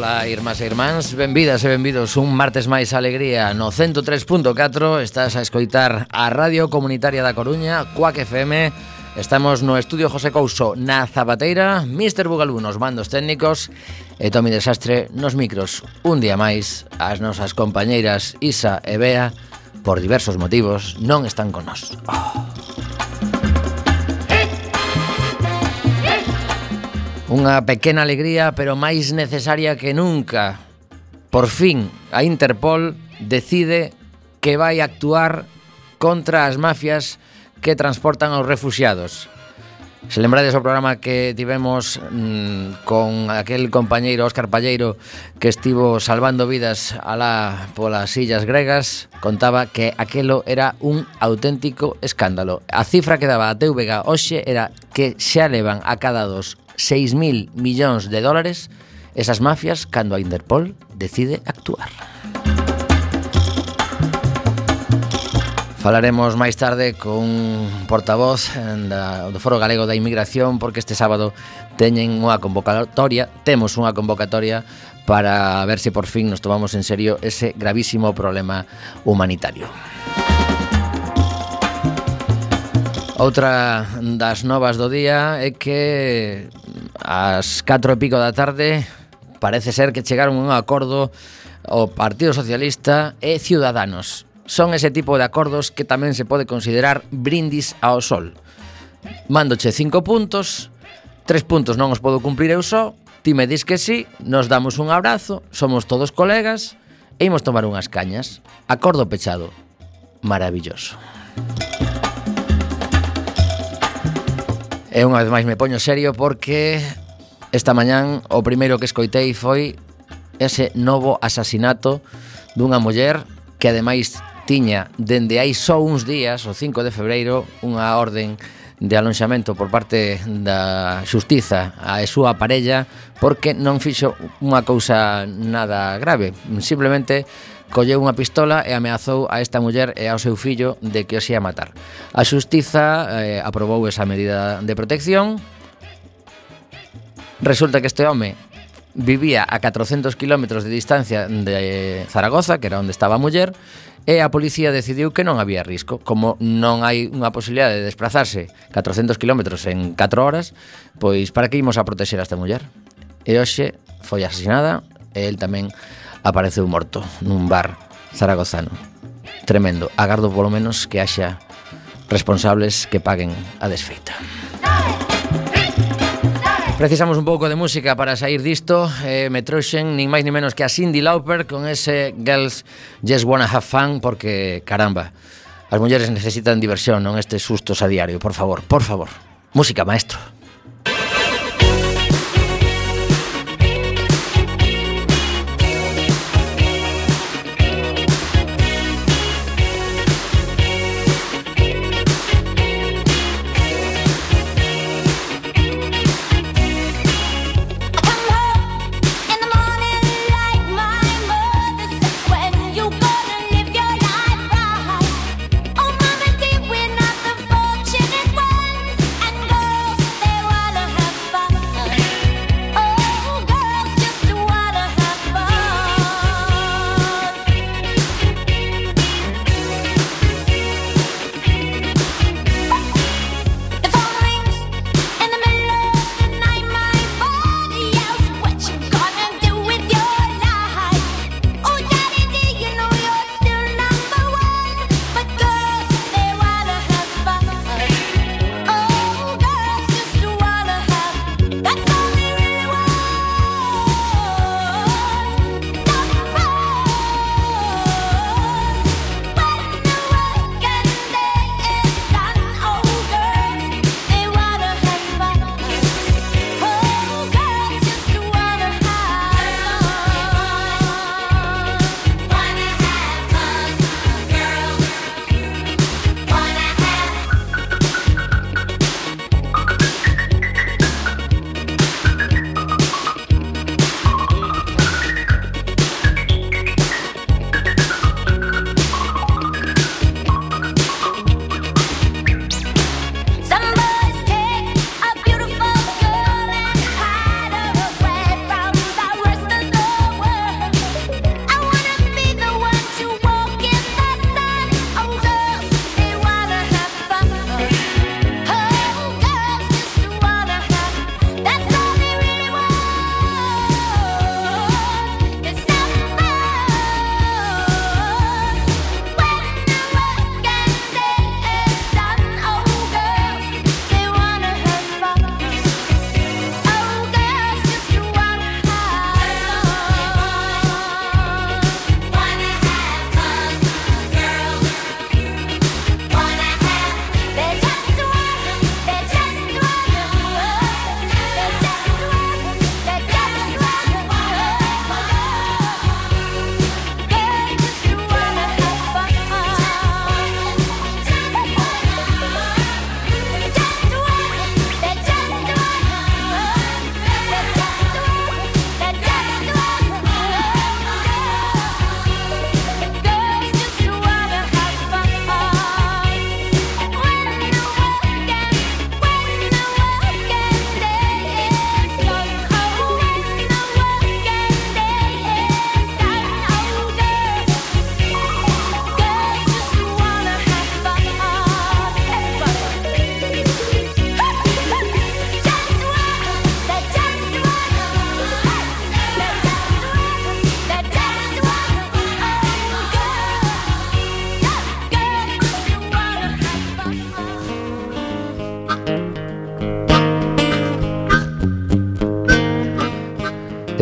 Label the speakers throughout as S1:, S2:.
S1: Ola, irmás e irmáns, benvidas e benvidos un martes máis alegría no 103.4 Estás a escoitar a Radio Comunitaria da Coruña, Cuac FM Estamos no Estudio José Couso na Zapateira Mr. Bugalú nos mandos técnicos E Tomi Desastre nos micros. Un día máis, as nosas compañeiras Isa e Bea Por diversos motivos non están con nós. Oh. Unha pequena alegría, pero máis necesaria que nunca. Por fin, a Interpol decide que vai actuar contra as mafias que transportan aos refugiados. Se lembrades o programa que tivemos mmm, con aquel compañeiro Óscar Palleiro que estivo salvando vidas alá polas illas gregas, contaba que aquelo era un auténtico escándalo. A cifra que daba a TVG hoxe era que xa levan a cada dos 6.000 millóns de dólares esas mafias cando a Interpol decide actuar. Falaremos máis tarde con portavoz eh, da, do Foro Galego da Inmigración porque este sábado teñen unha convocatoria, temos unha convocatoria para ver se por fin nos tomamos en serio ese gravísimo problema humanitario. Outra das novas do día é que ás 4 e pico da tarde parece ser que chegaron a un acordo o Partido Socialista e Ciudadanos. Son ese tipo de acordos que tamén se pode considerar brindis ao sol. Mándoche cinco puntos, tres puntos non os podo cumprir eu só, ti me dis que sí, nos damos un abrazo, somos todos colegas e imos tomar unhas cañas. Acordo pechado. Maravilloso. E unha vez máis me poño serio porque esta mañán o primeiro que escoitei foi ese novo asasinato dunha muller que ademais tiña dende hai só uns días, o 5 de febreiro, unha orden de alonxamento por parte da xustiza a súa parella porque non fixo unha cousa nada grave, simplemente colleu unha pistola e ameazou a esta muller e ao seu fillo de que os ia matar. A xustiza eh, aprobou esa medida de protección. Resulta que este home vivía a 400 km de distancia de Zaragoza, que era onde estaba a muller, e a policía decidiu que non había risco. Como non hai unha posibilidad de desplazarse 400 km en 4 horas, pois para que imos a protexer a esta muller? E hoxe foi asesinada e el tamén apareceu morto nun bar zaragozano. Tremendo. Agardo polo menos que haxa responsables que paguen a desfeita. Precisamos un pouco de música para sair disto eh, Me trouxen nin máis ni menos que a Cindy Lauper Con ese Girls Just Wanna Have Fun Porque, caramba, as mulleres necesitan diversión Non estes sustos a diario Por favor, por favor Música, maestro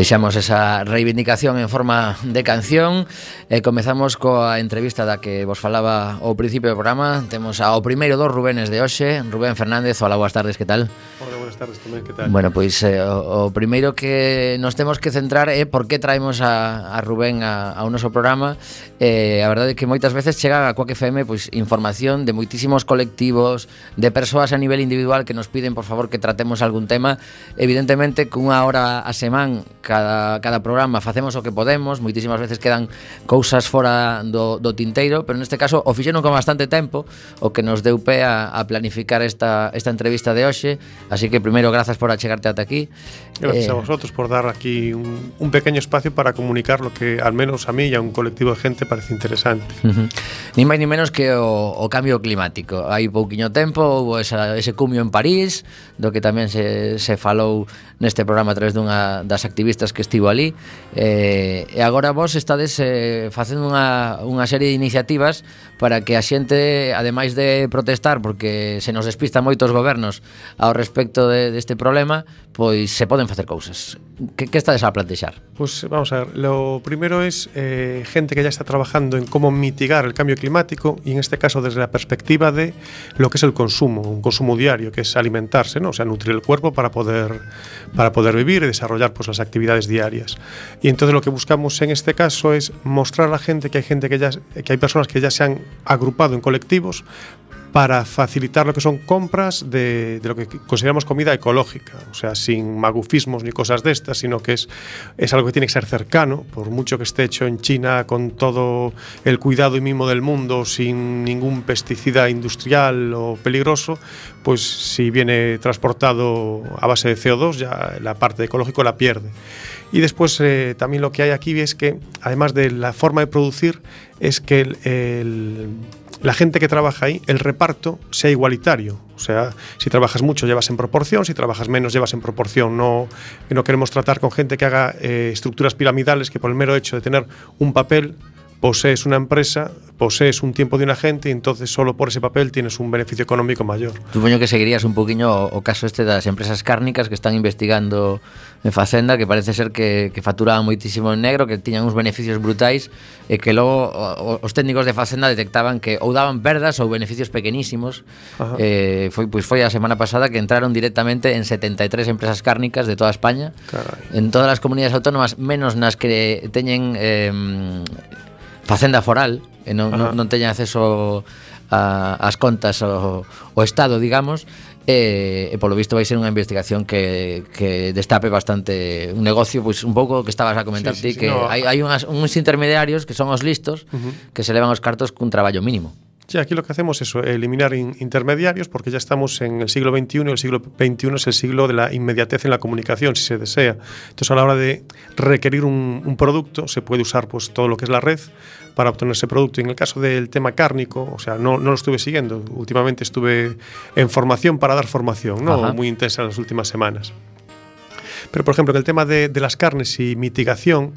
S1: Deixamos esa reivindicación en forma de canción e comezamos coa entrevista da que vos falaba ao principio do programa. Temos ao primeiro dos Rubénes de hoxe, Rubén Fernández. Hola, boas tardes, que tal?
S2: Hola, buenas tardes tamén, que tal?
S1: Bueno, pois eh, o, o primeiro que nos temos que centrar é eh, por que traemos a, a Rubén a, ao noso programa. Eh, a verdade é que moitas veces chega a Coac FM pois, información de moitísimos colectivos de persoas a nivel individual que nos piden por favor que tratemos algún tema. Evidentemente cunha hora a semán cada, cada programa facemos o que podemos. Moitísimas veces quedan cousas fora do, do tinteiro pero neste caso o fixeron con bastante tempo o que nos deu pé a, a planificar esta, esta entrevista de hoxe. Así que que primeiro grazas por achegarte ata aquí.
S2: Gracias eh, a vosotros por dar aquí un, un pequeño espacio para comunicar lo que al menos a mí e a un colectivo de gente parece interesante.
S1: Uh -huh. Ni máis ni menos que o, o cambio climático. Hai pouquiño tempo houve esa, ese cumio en París, do que tamén se, se falou neste programa a través dunha das activistas que estivo ali. Eh, e agora vos estades eh, facendo unha, unha serie de iniciativas para que a xente, ademais de protestar porque se nos despistan moitos gobernos ao respecto de, deste problema, pois se poden facer cousas. Que, que estades a plantexar?
S2: Pues vamos a ver, lo primero es eh, gente que ya está trabajando en cómo mitigar el cambio climático y en este caso desde la perspectiva de lo que es el consumo, un consumo diario, que es alimentarse, ¿no? o sea, nutrir el cuerpo para poder para poder vivir y desarrollar pues, las actividades diarias. Y entonces lo que buscamos en este caso es mostrar a la gente que hay gente que ya que hay personas que ya se han agrupado en colectivos para facilitar lo que son compras de, lo que consideramos comida ecológica, o sea, sin magufismos ni cosas de estas, sino que es, es algo que tiene que ser cercano, por mucho que esté hecho en China con todo el cuidado y mimo del mundo, sin ningún pesticida industrial o peligroso, pues si viene transportado a base de CO2, ya la parte ecológica la pierde. Y después eh, también lo que hay aquí es que, además de la forma de producir, es que el la gente que trabaja ahí, el reparto sea igualitario. O sea, si trabajas mucho llevas en proporción, si trabajas menos llevas en proporción. No, no queremos tratar con gente que haga eh, estructuras piramidales que por el mero hecho de tener un papel posees una empresa, posees un tiempo de un agente y entonces solo por ese papel tienes un beneficio económico mayor.
S1: Supoño que seguirías un poquinho o, o caso este das empresas cárnicas que están investigando en Facenda, que parece ser que, que facturaban moitísimo en negro, que tiñan uns beneficios brutais e que logo o, os técnicos de Facenda detectaban que ou daban perdas ou beneficios pequenísimos. Eh, foi, pois foi a semana pasada que entraron directamente en 73 empresas cárnicas de toda España, Caray. en todas as comunidades autónomas, menos nas que teñen eh, facenda foral e non, non, non teña acceso a, as contas o, o Estado, digamos, e, e polo visto vai ser unha investigación que, que destape bastante un negocio, pois un pouco que estabas a comentar sí, sí, ti, sí, que no, hai, hai unhas, uns intermediarios que son os listos, uh -huh. que se levan os cartos cun traballo mínimo.
S2: Sí, aquí lo que hacemos es eliminar in intermediarios porque ya estamos en el siglo XXI y el siglo XXI es el siglo de la inmediatez en la comunicación, si se desea. Entonces, a la hora de requerir un, un producto, se puede usar pues, todo lo que es la red para obtener ese producto. Y en el caso del tema cárnico, o sea, no, no lo estuve siguiendo. Últimamente estuve en formación para dar formación, ¿no? Ajá. muy intensa en las últimas semanas. Pero, por ejemplo, en el tema de, de, las carnes y mitigación,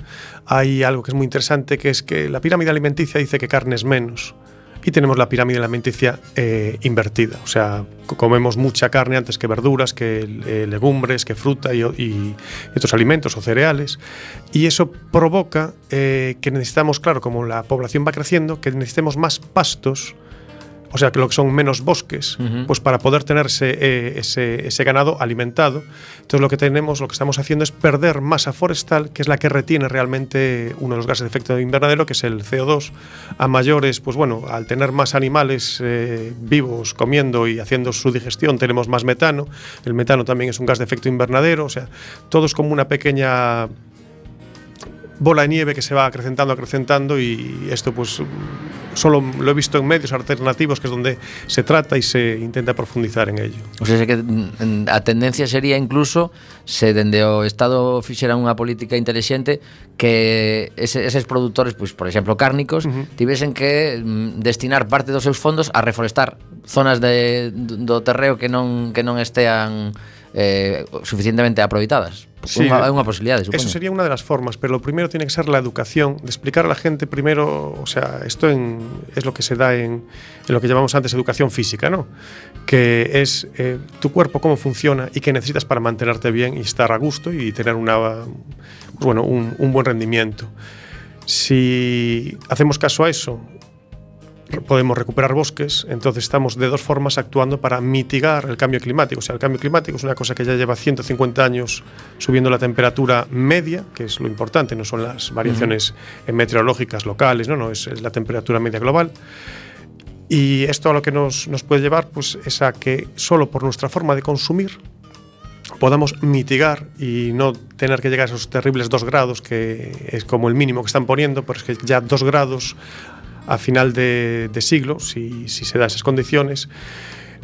S2: hay algo que es muy interesante, que es que la pirámide alimenticia dice que carne es menos y tenemos la pirámide alimenticia eh, invertida. O sea, comemos mucha carne antes que verduras, que eh, legumbres, que fruta y, otros alimentos o cereales. Y eso provoca eh, que necesitamos, claro, como la población va creciendo, que necesitemos más pastos o sea, que lo que son menos bosques, uh -huh. pues para poder tener ese, eh, ese, ese, ganado alimentado. Entonces lo que tenemos, lo que estamos haciendo es perder masa forestal, que es la que retiene realmente uno de los gases de efecto invernadero, que es el CO2. A mayores, pues bueno, al tener más animales eh, vivos comiendo y haciendo su digestión, tenemos más metano. El metano también es un gas de efecto invernadero, o sea, todo es como una pequeña bola de nieve que se va acrecentando, acrecentando y esto pues solo lo he visto en medios alternativos que es donde se trata y se intenta profundizar en ello.
S1: O sea, que mm, a tendencia sería incluso se dende o Estado fixera unha política interesante que ese, eses produtores, pois, pues, por exemplo, cárnicos, uh -huh. tivesen que mm, destinar parte dos seus fondos a reforestar zonas de, do terreo que non, que non estean eh, suficientemente aproveitadas. Sí, unha, unha posibilidade, supoño.
S2: Eso sería unha de las formas, pero lo primero tiene que ser la educación, de explicar a la gente primero, o sea, esto en, es lo que se da en, en lo que llamamos antes educación física, ¿no? Que es eh, tu cuerpo cómo funciona y qué necesitas para mantenerte bien y estar a gusto y tener una pues bueno, un, un buen rendimiento. Si hacemos caso a eso, podemos recuperar bosques, entonces estamos de dos formas actuando para mitigar el cambio climático. O sea, el cambio climático es una cosa que ya lleva 150 años subiendo la temperatura media, que es lo importante, no son las variaciones uh -huh. meteorológicas locales, no, no, es, es, la temperatura media global. Y esto a lo que nos, nos puede llevar pues, es a que solo por nuestra forma de consumir podamos mitigar y no tener que llegar a esos terribles dos grados, que es como el mínimo que están poniendo, pero es que ya dos grados a final de, de siglo, si, si, se da esas condiciones,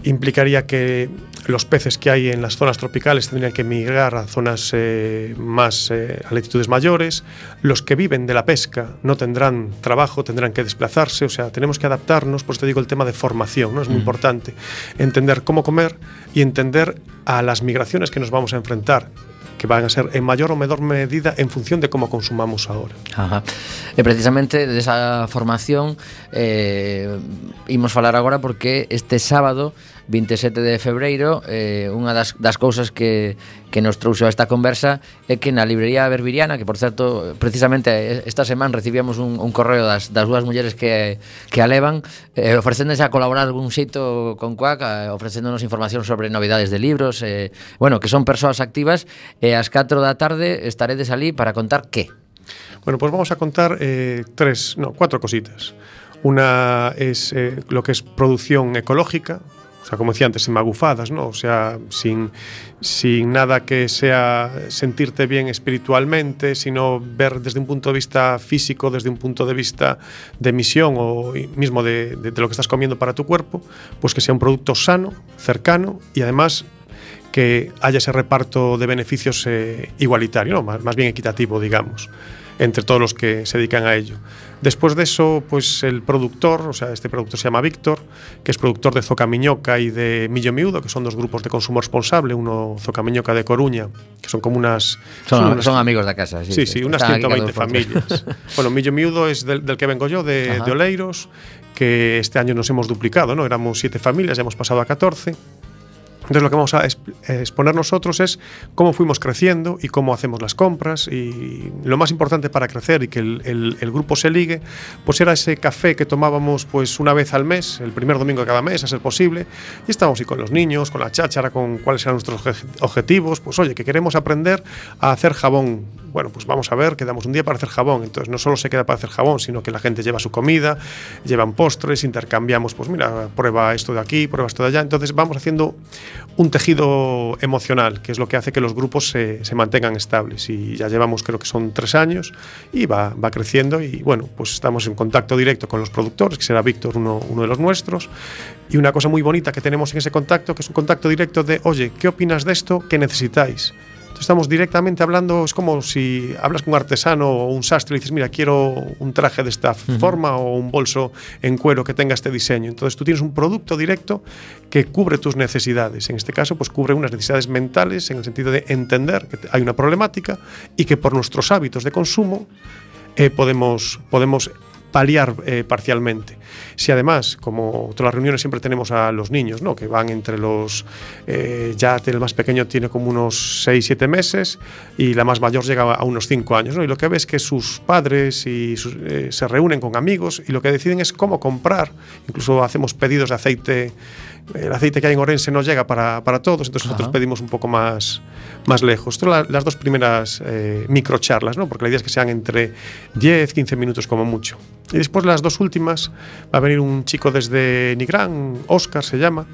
S2: implicaría que los peces que hay en las zonas tropicales tendrían que migrar a zonas eh, más eh, a latitudes mayores, los que viven de la pesca no tendrán trabajo, tendrán que desplazarse, o sea, tenemos que adaptarnos, pues te digo el tema de formación, ¿no? es muy mm. importante, entender cómo comer y entender a las migraciones que nos vamos a enfrentar que van a ser en maior ou menor medida en función de como consumamos agora.
S1: Ajá. E precisamente desa formación eh, imos falar agora porque este sábado 27 de febreiro eh, unha das, das cousas que, que nos trouxo a esta conversa é que na librería berbiriana que por certo precisamente esta semana recibíamos un, un correo das, das dúas mulleres que, que alevan eh, ofrecéndose a colaborar algún xeito con Cuac eh, ofrecéndonos información sobre novidades de libros eh, bueno, que son persoas activas e eh, ás 4 da tarde estaredes ali para contar que?
S2: Bueno, pues vamos a contar eh, tres, no, cuatro cositas. Una es eh, lo que es producción ecológica, sea, como decía antes, sin magufadas, ¿no? O sea, sin, sin nada que sea sentirte bien espiritualmente, sino ver desde un punto de vista físico, desde un punto de vista de emisión o mismo de, de, de lo que estás comiendo para tu cuerpo, pues que sea un producto sano, cercano y además que haya ese reparto de beneficios eh, igualitario, ¿no? más, más bien equitativo, digamos entre todos los que se dedican a ello. Después de eso, pues el productor, o sea, este productor se llama Víctor, que es productor de Zocamiñoca y de Millo Miudo, que son dos grupos de consumo responsable, uno Zocamiñoca de Coruña, que son como unas...
S1: Son, son, unas, son amigos de casa, sí.
S2: Sí, sí, unas 120 familias. bueno, Millo Miudo es del, del que vengo yo, de, de, Oleiros, que este año nos hemos duplicado, ¿no? Éramos siete familias, ya hemos pasado a 14. Entonces lo que vamos a exponer nosotros es cómo fuimos creciendo y cómo hacemos las compras y lo más importante para crecer y que el, el, el, grupo se ligue, pues era ese café que tomábamos pues una vez al mes, el primer domingo de cada mes, a ser posible, y estábamos ahí con los niños, con la cháchara, con cuáles eran nuestros objetivos, pues oye, que queremos aprender a hacer jabón. Bueno, pues vamos a ver, quedamos un día para hacer jabón, entonces no solo se queda para hacer jabón, sino que la gente lleva su comida, llevan postres, intercambiamos, pues mira, prueba esto de aquí, prueba esto de allá, entonces vamos haciendo un tejido emocional, que es lo que hace que los grupos se, se, mantengan estables. Y ya llevamos, creo que son tres años, y va, va, creciendo. Y bueno, pues estamos en contacto directo con los productores, que será Víctor uno, uno de los nuestros. Y una cosa muy bonita que tenemos en ese contacto, que es un contacto directo de, oye, ¿qué opinas de esto? ¿Qué necesitáis? Estamos directamente hablando, es como si hablas con un artesano o un sastre y dices, mira, quiero un traje de esta uh -huh. forma o un bolso en cuero que tenga este diseño. Entonces tú tienes un producto directo que cubre tus necesidades. En este caso, pues cubre unas necesidades mentales en el sentido de entender que hay una problemática y que por nuestros hábitos de consumo eh, podemos, podemos paliar eh, parcialmente. Si además, como todas las reuniones siempre tenemos a los niños, ¿no? que van entre los, eh, ya el más pequeño tiene como unos 6, 7 meses y la más mayor llega a unos 5 años, ¿no? y lo que ves es que sus padres y eh, se reúnen con amigos y lo que deciden es cómo comprar, incluso hacemos pedidos de aceite el aceite que hay en Orense no llega para, para todos, entonces nosotros pedimos un poco más, más lejos. Esto la, las dos primeras eh, microcharlas, ¿no? porque la idea es que sean entre 10, 15 minutos como mucho. Y después las dos últimas va a venir un chico desde Nigrán, Oscar se llama,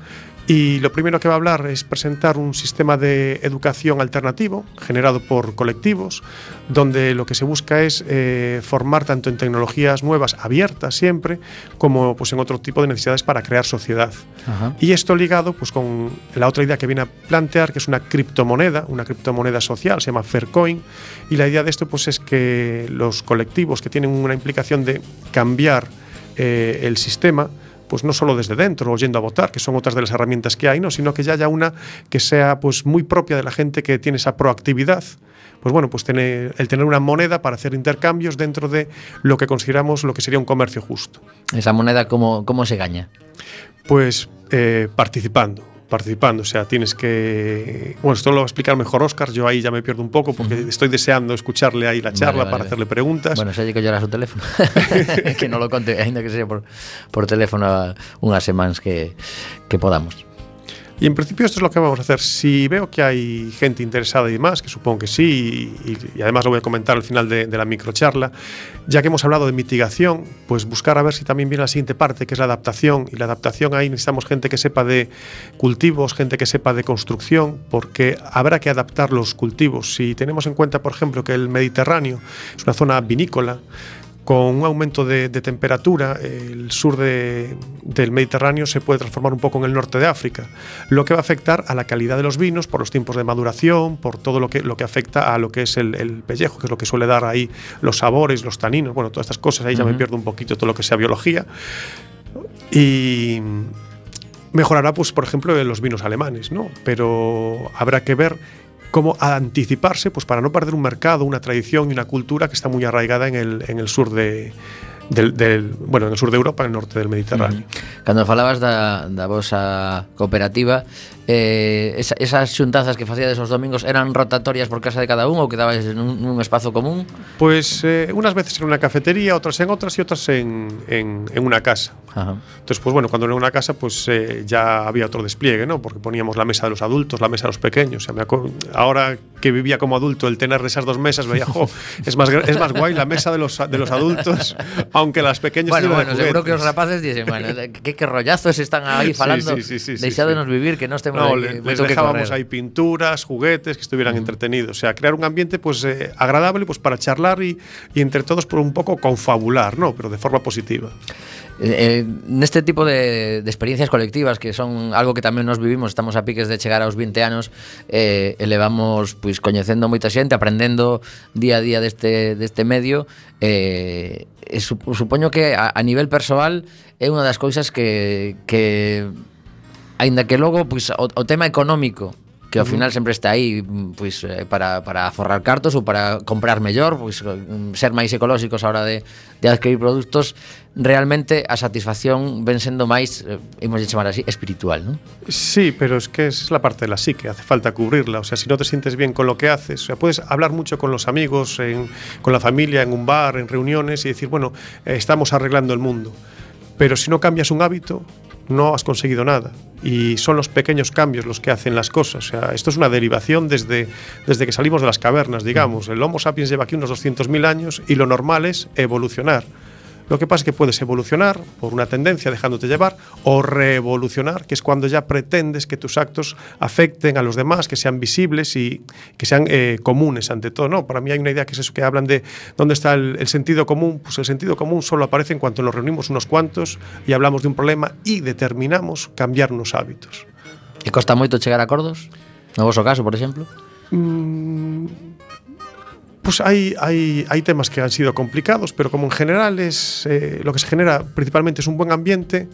S2: y lo primero que va a hablar es presentar un sistema de educación alternativo generado por colectivos, donde lo que se busca es eh, formar tanto en tecnologías nuevas, abiertas siempre, como pues, en otro tipo de necesidades para crear sociedad. Ajá. Y esto ligado pues, con la otra idea que viene a plantear, que es una criptomoneda, una criptomoneda social, se llama Faircoin, y la idea de esto pues, es que los colectivos que tienen una implicación de cambiar eh, el sistema, pues no solo desde dentro o yendo a votar, que son otras de las herramientas que hay, ¿no? sino que ya haya una que sea pues muy propia de la gente que tiene esa proactividad. Pues bueno, pues tener, el tener una moneda para hacer intercambios dentro de lo que consideramos lo que sería un comercio justo.
S1: ¿Esa moneda cómo, cómo se gaña?
S2: Pues eh, participando. Participando. O sea, tienes que. Bueno, esto lo va a explicar mejor Oscar. Yo ahí ya me pierdo un poco porque estoy deseando escucharle ahí la charla
S1: vale,
S2: para
S1: vale.
S2: hacerle preguntas.
S1: Bueno, lle que llora su teléfono Que non lo conte, ainda que sea por, por teléfono a unhas semanas que, que podamos
S2: Y en principio esto es lo que vamos a hacer. Si veo que hay gente interesada y demás, que supongo que sí, y, y además lo voy a comentar al final de, de la microcharla, ya que hemos hablado de mitigación, pues buscar a ver si también viene la siguiente parte, que es la adaptación. Y la adaptación ahí necesitamos gente que sepa de cultivos, gente que sepa de construcción, porque habrá que adaptar los cultivos. Si tenemos en cuenta, por ejemplo, que el Mediterráneo es una zona vinícola, con un aumento de, de temperatura, el sur de, del Mediterráneo se puede transformar un poco en el norte de África, lo que va a afectar a la calidad de los vinos por los tiempos de maduración, por todo lo que, lo que afecta a lo que es el, el pellejo, que es lo que suele dar ahí los sabores, los taninos, bueno, todas estas cosas, ahí ya me pierdo un poquito todo lo que sea biología. Y mejorará, pues, por ejemplo, en los vinos alemanes, ¿no? Pero habrá que ver como a anticiparse pues, para no perder un mercado, una tradición y una cultura que está muy arraigada en el, en el sur de, del, del, bueno, en el sur de Europa, el norte del Mediterráneo.
S1: Cando falabas da, da vosa cooperativa, eh, esa, Esas xuntanzas que facíades os domingos Eran rotatorias por casa de cada un Ou quedabais en un, un espazo común
S2: Pues eh, unas veces en una cafetería, otras en otras y otras en, en, en una casa.
S1: Ajá.
S2: Entonces, pues bueno, cuando era una casa, pues eh, ya había otro despliegue, ¿no? Porque poníamos la mesa de los adultos, la mesa de los pequeños. O sea, me ahora que vivía como adulto, el tener esas dos mesas, veía, jo, es más, es más guay la mesa de los, de los adultos, aunque las pequeñas
S1: Bueno, bueno, seguro que os rapaces dicen Bueno, que, que rollazos están aí
S2: Sí,
S1: falando
S2: sí, sí, sí, sí,
S1: Deixadenos
S2: sí.
S1: vivir que non
S2: No, les
S1: que
S2: dejábamos ahí pinturas, juguetes que estuvieran entretenidos. O sea, crear un ambiente pues eh, agradable pues para charlar y, y entre todos por un poco confabular, ¿no? Pero de forma positiva.
S1: Eh, eh, neste tipo de, de experiencias colectivas que son algo que tamén nos vivimos estamos a piques de chegar aos 20 anos eh, elevamos pois coñecendo moita xente aprendendo día a día deste, deste medio eh, e supoño que a, a nivel persoal é unha das cousas que, que aínda que logo pois o, o tema económico que ao final sempre está aí pois para, para forrar cartos ou para comprar mellor, pois ser máis ecolóxicos a hora de, de adquirir produtos, realmente a satisfacción ven sendo máis, eh, imos de chamar así, espiritual, non?
S2: Sí, pero es que es la parte de la psique, hace falta cubrirla, o sea, si no te sientes bien con lo que haces, o sea, puedes hablar mucho con los amigos, en, con la familia, en un bar, en reuniones y decir, bueno, estamos arreglando el mundo. Pero si no cambias un hábito, no has conseguido nada. Y son los pequeños cambios los que hacen las cosas. O sea, esto es una derivación desde, desde que salimos de las cavernas, digamos. El Homo sapiens lleva aquí unos 200.000 años y lo normal es evolucionar. Lo que pasa es que puedes evolucionar por una tendencia dejándote llevar o revolucionar, que es cuando ya pretendes que tus actos afecten a los demás, que sean visibles y que sean eh, comunes ante todo. No, para mí hay una idea que es eso que hablan de dónde está el, el sentido común. Pues el sentido común solo aparece en cuanto nos reunimos unos cuantos y hablamos de un problema y determinamos cambiarnos hábitos.
S1: E costa moito chegar a acordos? No voso caso, por exemplo?
S2: Mm, Pues hay, hay, hay temas que han sido complicados, pero como en general es eh, lo que se genera principalmente es un buen ambiente,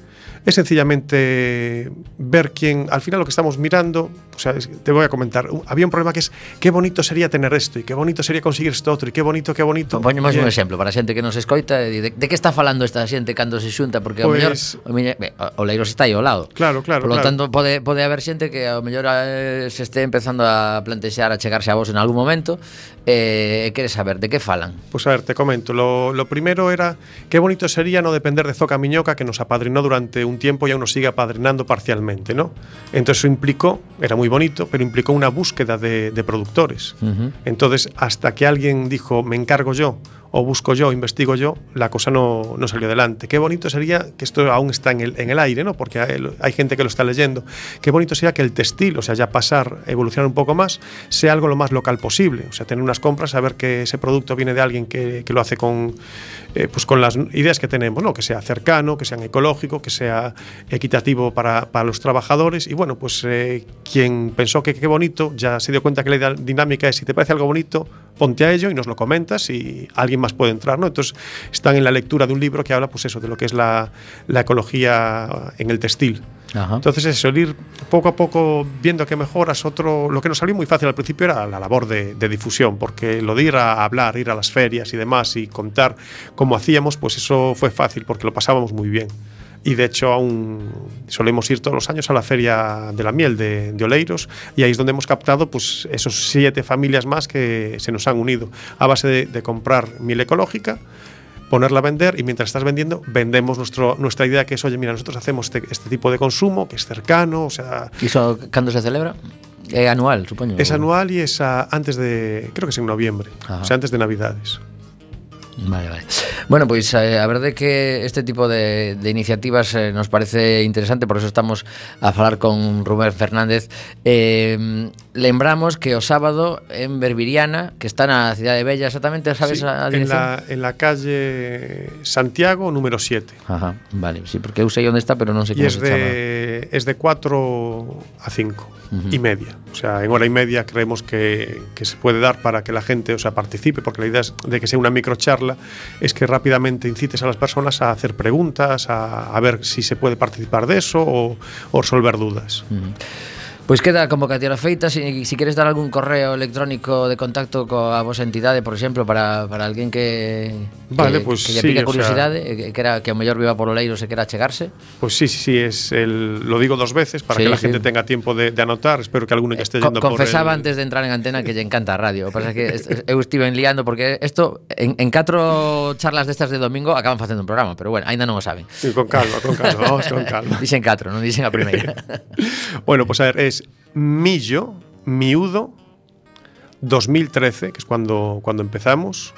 S2: es sencillamente ver quién, al final lo que estamos mirando, o sea, te voy a comentar, había un problema que es qué bonito sería tener esto y qué bonito sería conseguir esto otro y qué bonito, qué bonito.
S1: Poñemos un exemplo para a xente que nos escoita e di, de, de que está falando esta xente cando se xunta porque ao mellor
S2: Pois-
S1: o, miña, o Leiros está aí ao lado.
S2: Claro, claro,
S1: Por lo
S2: claro.
S1: tanto pode pode haber xente que ao mellor eh, se este empezando a plantexar a chegarse a vos en algún momento eh, e quere saber de que falan.
S2: Pues a ver, te comento. Lo, lo primero era qué bonito sería no depender de Zoca Miñoca, que nos apadrinó durante un tiempo y aún nos sigue apadrinando parcialmente, ¿no? Entonces eso implicó, era muy bonito, pero implicó una búsqueda de, de productores.
S1: Ujú.
S2: Entonces, hasta que alguien dijo, me encargo yo, o busco yo, investigo yo, la cosa no, no salió adelante. Qué bonito sería, que esto aún está en el, en el aire, ¿no? Porque hay, gente que lo está leyendo, qué bonito sería que el textil, o sea, ya pasar, evolucionar un poco más, sea algo lo más local posible. O sea, tener unas compras, saber que ese producto viene de alguien que, que lo hace con, eh, pues con las ideas que tenemos, ¿no? Que sea cercano, que sea ecológico, que sea equitativo para, para los trabajadores. Y bueno, pues eh, quien pensó que qué bonito, ya se dio cuenta que la dinámica es, si te parece algo bonito, ponte a ello y nos lo comentas y alguien más puede entrar, ¿no? Entonces están en la lectura de un libro que habla, pues eso, de lo que es la, la ecología en el textil.
S1: Ajá.
S2: Entonces eso, el ir poco a poco viendo que mejoras otro, lo que nos salió muy fácil al principio era la labor de, de difusión, porque lo de ir a hablar, ir a las ferias y demás y contar cómo hacíamos, pues eso fue fácil porque lo pasábamos muy bien. Y de hecho aún solemos ir todos los años a la feria de la miel de, de Oleiros y ahí es donde hemos captado pues esos siete familias más que se nos han unido a base de, de comprar miel ecológica ponerla a vender y mientras estás vendiendo vendemos nuestro, nuestra idea que es, oye, mira, nosotros hacemos este, este tipo de consumo que es cercano, o sea...
S1: ¿Y eso cuándo se celebra? É anual, supoño.
S2: Es anual y es a- antes de, creo que es en noviembre,
S1: Ajá.
S2: o sea, antes de Navidades.
S1: Vale, vale. Bueno, pois eh, a verdade é que este tipo de, de iniciativas eh, nos parece interesante, por eso estamos a falar con Rubén Fernández. Eh, lembramos que o sábado en Berbiriana, que está na cidade Bella, exactamente, sabes
S2: Sí,
S1: a
S2: en,
S1: dirección?
S2: la, en la calle Santiago, número 7.
S1: Ajá, vale, sí, porque eu sei onde está, pero non sei como
S2: es
S1: se chama.
S2: de, es de 4 a 5 y media. O sea, en hora y media creemos que, que se puede dar para que la gente o sea, participe, porque la idea es de que sea una microcharla, es que rápidamente incites a las personas a hacer preguntas, a, a ver si se puede participar de eso o, o resolver dudas.
S1: Pois queda a convocatoria feita Si, si queres dar algún correo electrónico de contacto coa vosa entidade, por exemplo Para, para alguén que,
S2: Vale,
S1: que,
S2: pues
S1: que lle
S2: sí, o sea-
S1: curiosidade e que, era, que o mellor viva por Oleiros e quera chegarse
S2: Pues sí, sí, sí, es el, lo digo dos veces para
S1: Sí,
S2: que la
S1: sí.
S2: gente tenga tiempo de, de anotar. Espero que alguno que esté
S1: Co-
S2: yendo por
S1: confesaba
S2: el-
S1: antes de entrar en antena que lle encanta a radio. Pasa que eu estive liando porque isto en, en catro charlas destas de domingo acaban facendo un programa, pero bueno, aínda non o saben.
S2: Sí, con calma, con calma, vamos con calma.
S1: Dixen catro, non dixen a primeira.
S2: Bueno, pues a ver, es Millo, miudo, 2013, que es cuando, cuando empezamos,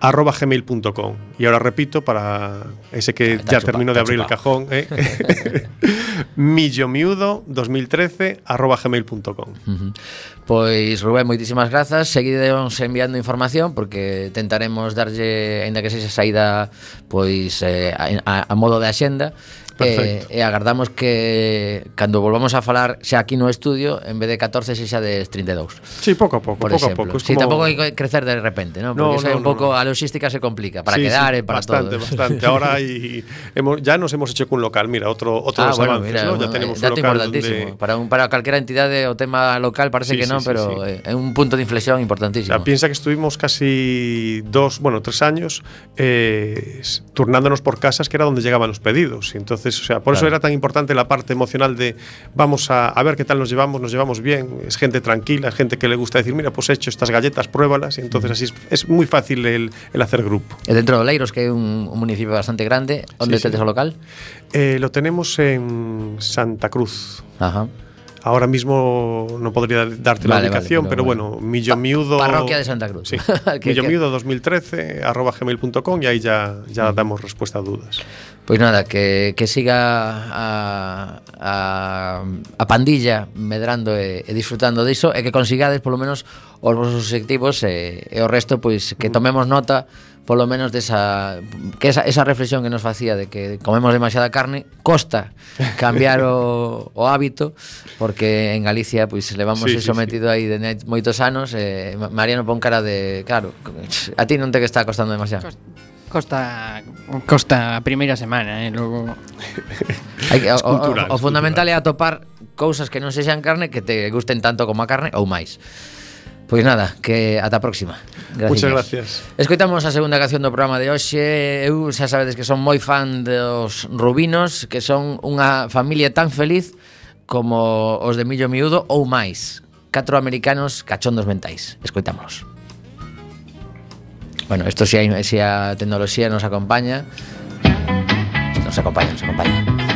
S2: arroba gmail.com. Y ahora repito, para ese que
S1: está
S2: ya
S1: chupa,
S2: termino de abrir chupa.
S1: el
S2: cajón, ¿eh? millomiudo 2013 arroba gmail.com.
S1: Uh. Pois Rubén, moitísimas grazas. Seguidemos enviando información porque tentaremos darlle, ainda que sexa saída pois eh, a, a, a modo de axenda
S2: Perfecto.
S1: E, e agardamos que Cando volvamos a falar xa aquí no estudio En vez de 14 sexa de 32
S2: Sí, poco a poco,
S1: por
S2: poco
S1: exemplo.
S2: a
S1: Sí,
S2: como-
S1: tampouco hai que crecer de repente, ¿no?
S2: No,
S1: Porque é
S2: no,
S1: un
S2: no,
S1: pouco
S2: no.
S1: a logística se complica para
S2: Sí,
S1: quedar
S2: sí,
S1: e para
S2: bastante,
S1: todo.
S2: bastante. Ahora hay, hemos, ya nos hemos hecho con un local. Mira, otro, otro
S1: Ah, bueno,
S2: avances,
S1: mira,
S2: ¿no? Ya
S1: un-
S2: tenemos un
S1: dato
S2: local
S1: importantísimo.
S2: donde-
S1: Para un para calquera entidade o tema local parece
S2: Sí,
S1: que
S2: sí,
S1: non,
S2: sí,
S1: pero
S2: sí.
S1: eh, un punto de inflexión importantísimo.
S2: sea, piensa que estuvimos casi dos, bueno, tres años eh, turnándonos por casas que era donde llegaban los pedidos. Y o sea, por eso era tan importante la parte emocional de vamos a, a ver qué tal nos llevamos, nos llevamos bien, es gente tranquila, es gente que le gusta decir, mira, pues he hecho estas galletas, pruébalas. Y entonces así es, es muy fácil el, el hacer grupo.
S1: Dentro de Oleiros, que é un, un municipio bastante grande, onde
S2: Sí, sí.
S1: tedes o local?
S2: Eh, lo tenemos en Santa Cruz.
S1: Ajá.
S2: Ahora mismo no podría darte la
S1: vale,
S2: ubicación,
S1: pero
S2: pero,
S1: bueno.
S2: bueno, Millo Miudo.
S1: Parroquia de Santa Cruz.
S2: Sí,
S1: Que-
S2: Millo
S1: que-
S2: Miudo 2013, arroba gmail.com y ahí ya, ya damos respuesta a dudas.
S1: Pois nada, que, que siga a, a, a pandilla medrando e, e disfrutando diso e que consigades polo menos os vosos obxectivos e, e o resto pois que mm. tomemos nota polo menos desa que esa, esa reflexión que nos facía de que comemos demasiada carne costa cambiar o, o hábito porque en Galicia pois levamos
S2: sí,
S1: iso
S2: sí,
S1: metido sí. aí de moitos anos e Mariano pon cara de claro, a ti non te que está costando demasiado.
S3: Costa. Costa costa a primeira semana, eh, logo
S1: Hai que, o,
S2: cultural,
S1: o, o, fundamental é atopar cousas que non sexan carne que te gusten tanto como a carne ou máis. Pois nada, que ata a próxima. Gracias.
S2: Muchas gracias.
S1: Escoitamos a segunda canción do programa de hoxe. Eu xa sabedes que son moi fan dos rubinos, que son unha familia tan feliz como os de Millo Miúdo ou máis. Catro americanos cachondos mentais. Escoitámonos. Bueno, esto si hay, si a tecnoloxía nos acompaña Nos acompaña, nos acompaña.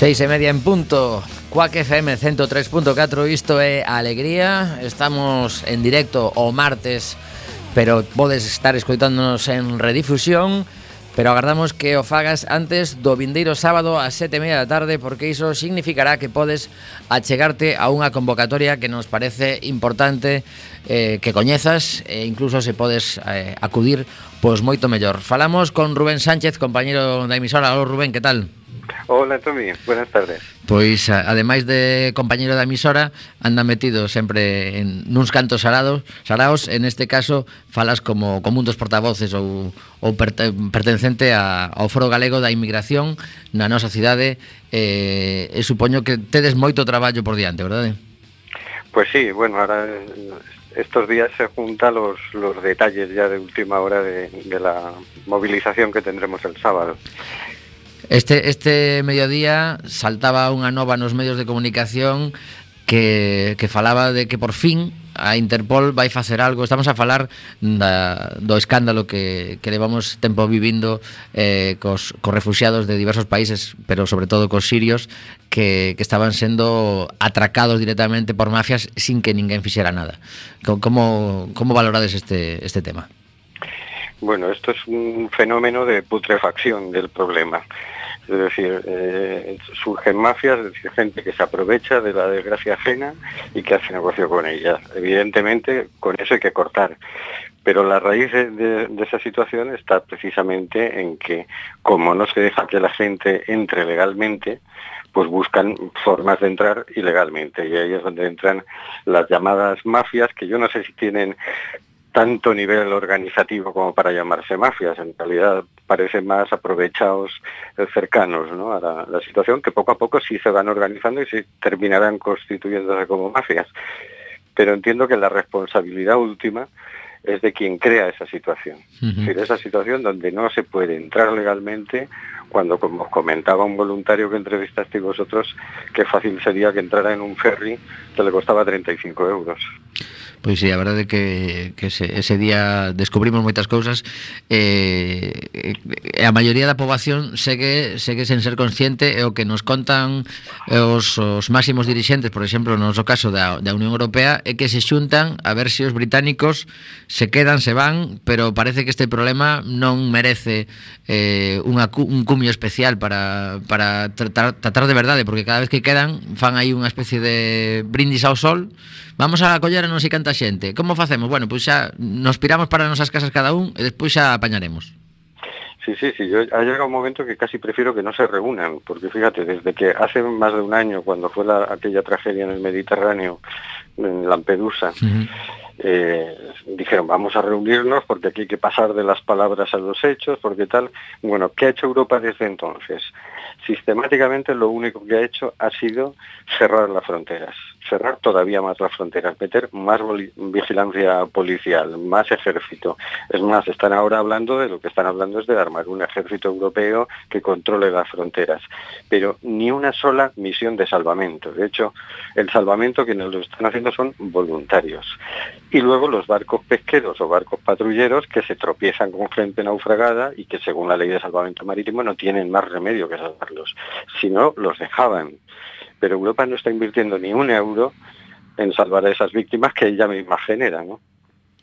S1: Seis e media en punto Cuac FM 103.4 Isto é Alegría. Estamos en directo o martes Pero podes estar escoitándonos en redifusión. Pero agardamos que o fagas antes do vindeiro sábado ás sete e media da tarde Porque iso significará que podes achegarte a unha convocatoria que nos parece importante eh, Que coñezas e incluso se podes eh, acudir pois moito mellor. Falamos con Rubén Sánchez, compañero da emisora. Aló Rubén, que tal?
S4: Hola, Tomi, buenas tardes.
S1: Pois, ademais de compañeiro da emisora, anda metido sempre en nuns cantos sarados, saraos, en este caso, falas como, como un dos portavoces ou, ou pertencente a, ao Foro Galego da Inmigración na nosa cidade, eh, e supoño que tedes moito traballo por diante, verdade?
S4: Pois pues sí, bueno, ahora estos días se juntan los, los detalles ya de última hora de, de la movilización que tendremos el sábado.
S1: Este, este mediodía saltaba unha nova nos medios de comunicación que, que falaba de que por fin a Interpol vai facer algo. Estamos a falar da, do escándalo que, que levamos tempo vivindo eh, cos, cos refugiados de diversos países Pero sobre todo cos sirios que, que estaban sendo atracados directamente por mafias Sin que ninguén fixera nada. Como, como valorades este, este tema?
S4: Bueno, esto es un fenómeno de putrefacción del problema. Es decir, eh, surgen mafias, es decir, gente que se aprovecha de la desgracia ajena y que hace negocio con ella. Evidentemente, con eso hay que cortar. Pero la raíz de esa situación está precisamente en que, como no se deja que la gente entre legalmente, pues buscan formas de entrar ilegalmente. Y ahí es donde entran las llamadas mafias, que yo no sé si tienen tanto nivel organizativo como para llamarse mafias. En realidad parecen más aprovechados cercanos ¿no? a la, la situación, que poco a poco sí se van organizando y se terminarán constituyéndose como mafias. Pero entiendo que la responsabilidad última es de quien crea esa situación. Es decir, esa situación donde no se puede entrar legalmente, cuando, como os comentaba un voluntario que entrevistasteis vosotros, qué fácil sería que entrara en un ferry que le costaba 35 euros.
S1: Pois sí, a verdade é que, que ese, ese día descubrimos moitas cousas eh, e a maioría da poboación segue, segue sen ser consciente e o que nos contan os, os máximos dirixentes, por exemplo, no noso caso da, da Unión Europea, é que se xuntan a ver se os británicos se quedan, se van, pero parece que este problema non merece eh, unha, un cumio especial para, para tratar, tratar de verdade, porque cada vez que quedan fan aí unha especie de brindis ao sol, vamos a coller a non sei canta xente. Como facemos? Bueno, pois xa nos piramos para as nosas casas cada un e despois xa apañaremos.
S4: Sí, sí, sí. Yo, ha llegado un momento que casi prefiero que no se reúnan, porque fíjate, desde que hace más de un año, cuando fue la- aquella tragedia en el Mediterráneo, en Lampedusa, eh, dijeron vamos a reunirnos porque aquí hay que pasar de las palabras a los hechos, porque tal. Bueno, ¿qué ha hecho Europa desde entonces? Sistemáticamente lo único que ha hecho ha sido cerrar las fronteras, cerrar todavía más las fronteras, meter más vigilancia policial, más ejército. Es más, están ahora hablando de lo que están hablando es de armar un ejército europeo que controle las fronteras, pero ni una sola misión de salvamento. De hecho, el salvamento quienes lo están haciendo son voluntarios. Y luego los barcos pesqueros o barcos patrulleros que se tropiezan con gente naufragada y que según la ley de salvamento marítimo no tienen más remedio que salvarlos. Si no, los dejaban. Pero Europa no está invirtiendo ni un euro en salvar a esas víctimas que ella misma genera, ¿no?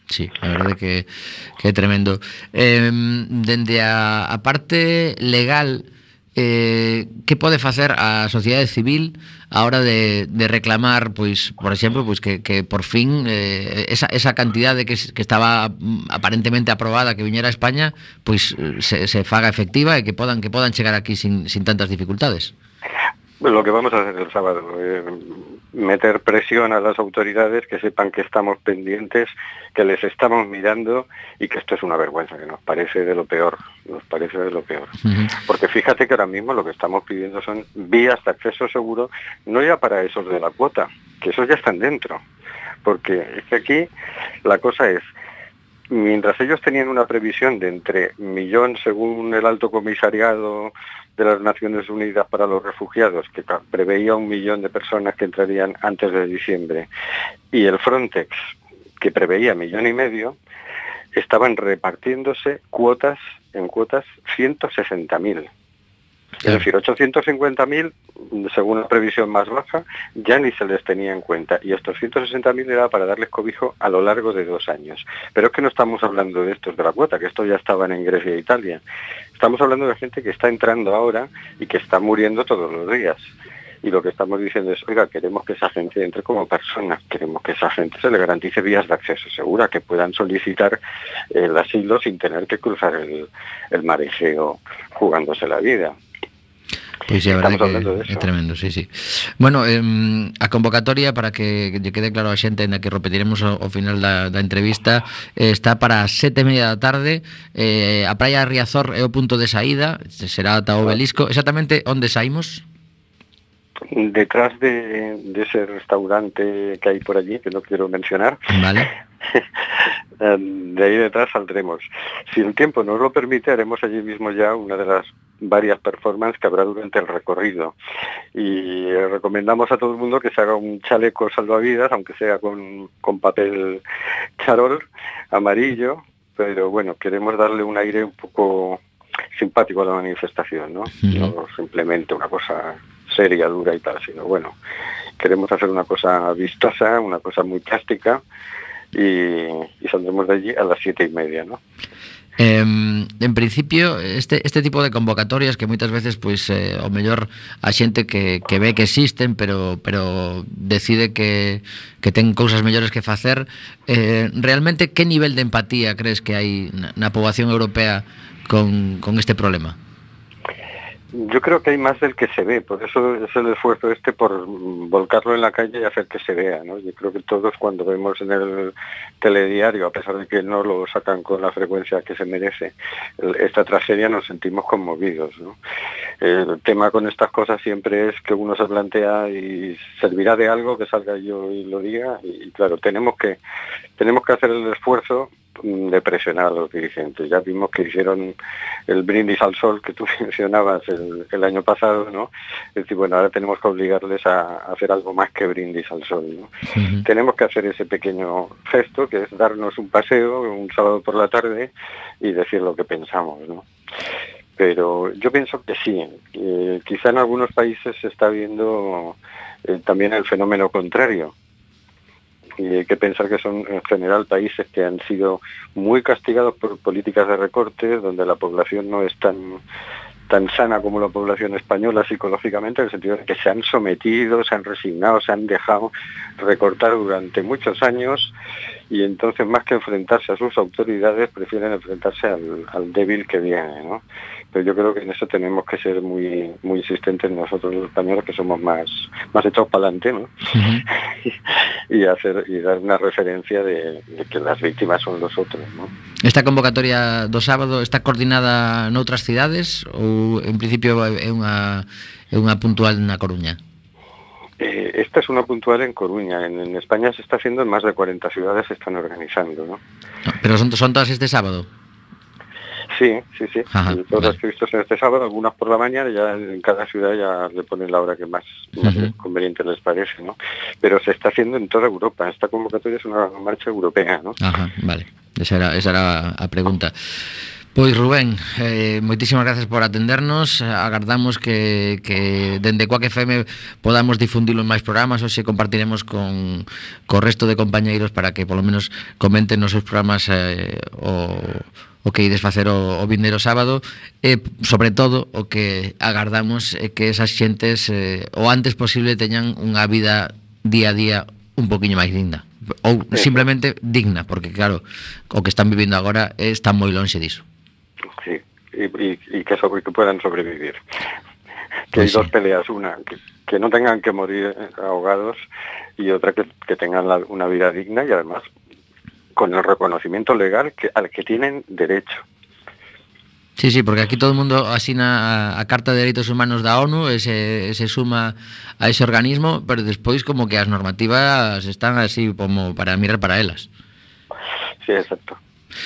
S1: Sí, a verdade que, que tremendo. Eh, dende a, parte legal, eh, que pode facer a sociedade civil a hora de, reclamar, pois, por exemplo, pois que, que por fin eh, esa, esa cantidade que, que estaba mm, aparentemente aprobada que viñera a España, pois eh, se, se faga efectiva e que podan que podan chegar aquí sin, sin tantas dificultades.
S4: Lo que vamos a hacer el sábado, eh, meter presión a las autoridades que sepan que estamos pendientes, que les estamos mirando y que esto es una vergüenza, que nos parece de lo peor, nos parece de lo peor. Porque fíjate que ahora mismo lo que estamos pidiendo son vías de acceso seguro, no ya para esos de la cuota, que esos ya están dentro. Porque es que aquí la cosa es, mientras ellos tenían una previsión de entre millón según el alto comisariado de las Naciones Unidas para los refugiados, que preveía un millón de personas que entrarían antes de diciembre, y el Frontex, que preveía millón y medio, estaban repartiéndose cuotas en cuotas 160.000. Es decir, 850.000, según la previsión más baja, ya ni se les tenía en cuenta. Y estos 160.000 era para darles cobijo a lo largo de dos años. Pero es que no estamos hablando de estos de la cuota, que estos ya estaban en Grecia e Italia. Estamos hablando de gente que está entrando ahora y que está muriendo todos los días. Y lo que estamos diciendo es, oiga, queremos que esa gente entre como persona, queremos que esa gente se le garantice vías de acceso segura, que puedan solicitar el asilo sin tener que cruzar el, el mar Egeo jugándose la vida.
S1: Pois
S4: é,
S1: verdade que é tremendo, sí, sí. Bueno, eh, a convocatoria para que lle quede claro a xente na que repetiremos ao, ao final da, da entrevista eh, está para as sete e media da tarde eh, a Praia Riazor é o punto de saída será ata o obelisco exactamente onde saímos?
S4: Detrás de, de ese restaurante que hay por allí, que no quiero mencionar,
S1: Vale.
S4: Eh, De ahí detrás saldremos. Si el tiempo nos lo permite, haremos allí mismo ya una de las varias performances que habrá durante el recorrido. Y recomendamos a todo el mundo que se haga un chaleco salvavidas, aunque sea con, con papel charol amarillo, pero bueno, queremos darle un aire un poco simpático a la manifestación, ¿no? No simplemente una cosa seria, dura y tal, sino bueno, queremos hacer una cosa vistosa, una cosa muy plástica y, y saldremos de allí a las siete y media, ¿no?
S1: Eh, en principio, este, este tipo de convocatorias que moitas veces, pois, eh, o mellor, a xente que, que ve que existen, pero, pero decide que, que ten cousas mellores que facer, eh, realmente, que nivel de empatía crees que hai na, na poboación europea con, con este problema?
S4: Yo creo que hay más del que se ve, por eso es el esfuerzo este por volcarlo en la calle y hacer que se vea, ¿no? Yo creo que todos cuando vemos en el telediario, a pesar de que no lo sacan con la frecuencia que se merece, esta tragedia nos sentimos conmovidos. El tema con estas cosas siempre es que uno se plantea y servirá de algo que salga yo y lo diga y claro, tenemos que tenemos que hacer el esfuerzo de presionar a los dirigentes. Ya vimos que hicieron el brindis al sol que tú mencionabas el, el año pasado, ¿no? Es decir, bueno, ahora tenemos que obligarles a, a hacer algo más que brindis al sol, ¿no? Tenemos que hacer ese pequeño gesto que es darnos un paseo un sábado por la tarde y decir lo que pensamos, ¿no? Pero yo pienso que sí. eh, quizá en algunos países se está viendo eh, también el fenómeno contrario. Y hay que pensar que son en general países que han sido muy castigados por políticas de recortes, donde la población no es tan tan sana como la población española psicológicamente, en el sentido de que se han sometido, se han resignado, se han dejado recortar durante muchos años y entonces más que enfrentarse a sus autoridades prefieren enfrentarse al, al, débil que viene, ¿no? Pero yo creo que en eso tenemos que ser muy muy insistentes nosotros los españoles que somos más más echados para adelante, ¿no? Uh -huh. y, y, hacer y dar una referencia de, de, que las víctimas son los otros, ¿no?
S1: Esta convocatoria do sábado está coordinada noutras cidades ou en principio é unha é unha puntual na Coruña?
S4: Eh, esta es una puntual en Coruña. En, en España se está haciendo en más de 40 ciudades, se están organizando, ¿no?
S1: Pero son, son todas este sábado?
S4: Sí, sí, sí.
S1: Ajá,
S4: todas
S1: vale.
S4: las previstas en este sábado, algunas por la mañana, ya en cada ciudad ya le ponen la hora que más, conveniente les parece, ¿no? Pero se está haciendo en toda Europa. Esta convocatoria es una marcha europea, ¿no?
S1: Ajá, vale. Esa era, esa era a pregunta. Pois Rubén, eh, moitísimas gracias por atendernos. Agardamos que, que dende Coac FM podamos difundilo en máis programas. Oxe compartiremos con co resto de compañeiros para que polo menos comenten nos seus programas eh, o, o que ides facer o, o vindeiro sábado. E sobre todo o que agardamos é que esas xentes eh, o antes posible teñan unha vida día a día un poquinho máis digna. Ou simplemente digna, porque claro, o que están vivindo agora está moi lonxe diso.
S4: Y, y- y que, sobre, que puedan sobrevivir. que hay
S1: Pues sí.
S4: dos peleas, una que, que no tengan que morir eh, ahogados y otra que, que tengan la- una vida digna y además con el reconocimiento legal que, al que tienen derecho.
S1: Sí, sí, porque aquí todo el mundo asina a, Carta de Dereitos Humanos da ONU se, se suma a ese organismo, pero despois como que as normativas están así como para mirar para elas.
S4: Sí, exacto.